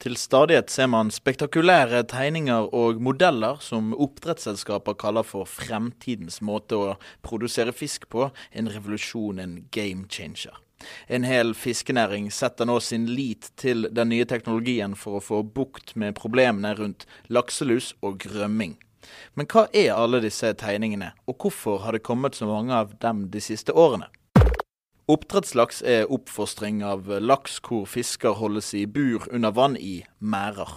Til stadighet ser man spektakulære tegninger og modeller som oppdrettsselskaper kaller for fremtidens måte å produsere fisk på. En revolusjon, en game changer. En hel fiskenæring setter nå sin lit til den nye teknologien for å få bukt med problemene rundt lakselus og rømming. Men hva er alle disse tegningene, og hvorfor har det kommet så mange av dem de siste årene? Oppdrettslaks er oppfostring av laks hvor fisker holdes i bur under vann i merder.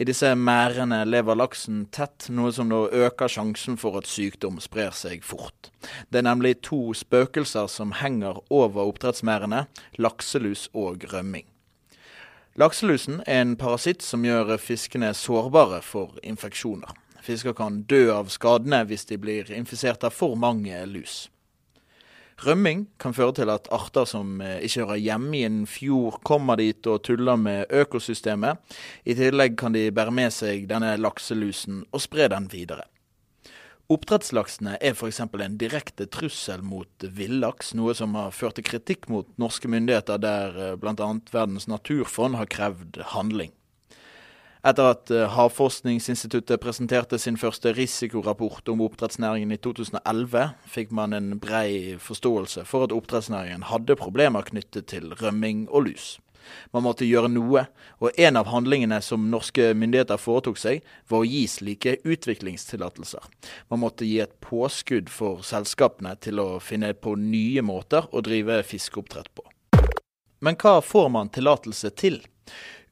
I disse merdene lever laksen tett, noe som da øker sjansen for at sykdom sprer seg fort. Det er nemlig to spøkelser som henger over oppdrettsmerdene, lakselus og rømming. Lakselusen er en parasitt som gjør fiskene sårbare for infeksjoner. Fisker kan dø av skadene hvis de blir infisert av for mange lus. Rømming kan føre til at arter som eh, ikke hører hjemme i en fjord, kommer dit og tuller med økosystemet. I tillegg kan de bære med seg denne lakselusen og spre den videre. Oppdrettslaksene er f.eks. en direkte trussel mot villaks, noe som har ført til kritikk mot norske myndigheter, der eh, bl.a. Verdens naturfond har krevd handling. Etter at eh, Havforskningsinstituttet presenterte sin første risikorapport om oppdrettsnæringen i 2011, fikk man en brei forståelse for at oppdrettsnæringen hadde problemer knyttet til rømming og lus. Man måtte gjøre noe, og en av handlingene som norske myndigheter foretok seg, var å gi slike utviklingstillatelser. Man måtte gi et påskudd for selskapene til å finne på nye måter å drive fiskeoppdrett på. Men hva får man tillatelse til?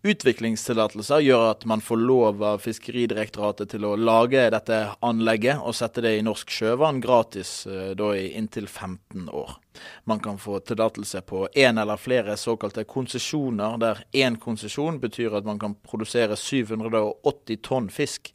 Utviklingstillatelser gjør at man får lov av Fiskeridirektoratet til å lage dette anlegget og sette det i norsk sjøvann gratis eh, da i inntil 15 år. Man kan få tillatelse på én eller flere såkalte konsesjoner, der én konsesjon betyr at man kan produsere 780 tonn fisk.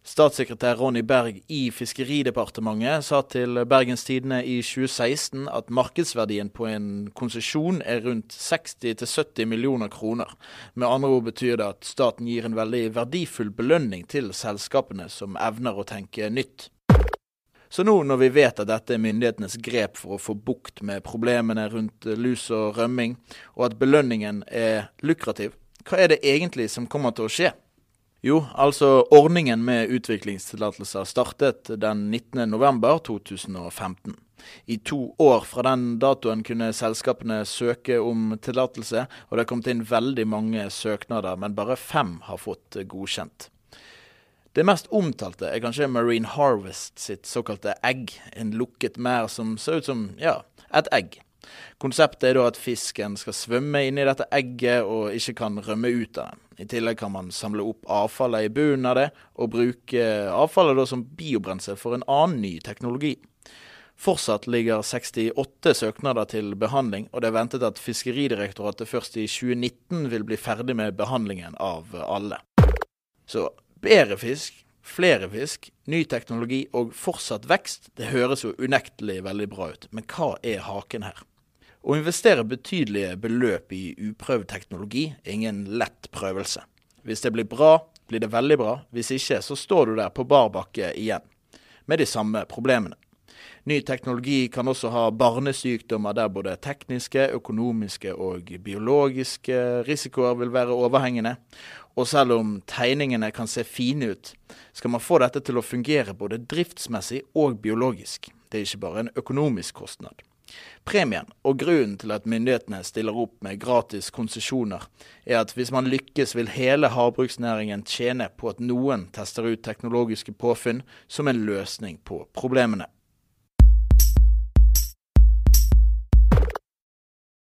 Statssekretær Ronny Berg i Fiskeridepartementet sa til Bergens Tidende i 2016 at markedsverdien på en konsesjon er rundt 60-70 millioner kroner. Med andre ord betyr det at staten gir en veldig verdifull belønning til selskapene som evner å tenke nytt. Så nå når vi vet at dette er myndighetenes grep for å få bukt med problemene rundt lus og rømming, og at belønningen er lukrativ, hva er det egentlig som kommer til å skje? Jo, altså ordningen med utviklingstillatelser startet den 19.11.2015. I to år fra den datoen kunne selskapene søke om tillatelse, og det er kommet inn veldig mange søknader, men bare fem har fått godkjent. Det mest omtalte er kanskje Marine Harvest sitt såkalte egg, en lukket merd som ser ut som ja, et egg. Konseptet er da at fisken skal svømme inni dette egget og ikke kan rømme ut av det. I tillegg kan man samle opp avfallet i bunnen av det, og bruke avfallet da som biobrensel for en annen ny teknologi. Fortsatt ligger 68 søknader til behandling, og det er ventet at Fiskeridirektoratet først i 2019 vil bli ferdig med behandlingen av alle. Så bedre fisk, flere fisk, ny teknologi og fortsatt vekst, det høres jo unektelig veldig bra ut. Men hva er haken her? Å investere betydelige beløp i uprøvd teknologi er ingen lett prøvelse. Hvis det blir bra, blir det veldig bra. Hvis ikke, så står du der på bar bakke igjen, med de samme problemene. Ny teknologi kan også ha barnesykdommer der både tekniske, økonomiske og biologiske risikoer vil være overhengende. Og selv om tegningene kan se fine ut, skal man få dette til å fungere både driftsmessig og biologisk. Det er ikke bare en økonomisk kostnad. Premien, og grunnen til at myndighetene stiller opp med gratis konsesjoner, er at hvis man lykkes, vil hele havbruksnæringen tjene på at noen tester ut teknologiske påfunn som en løsning på problemene.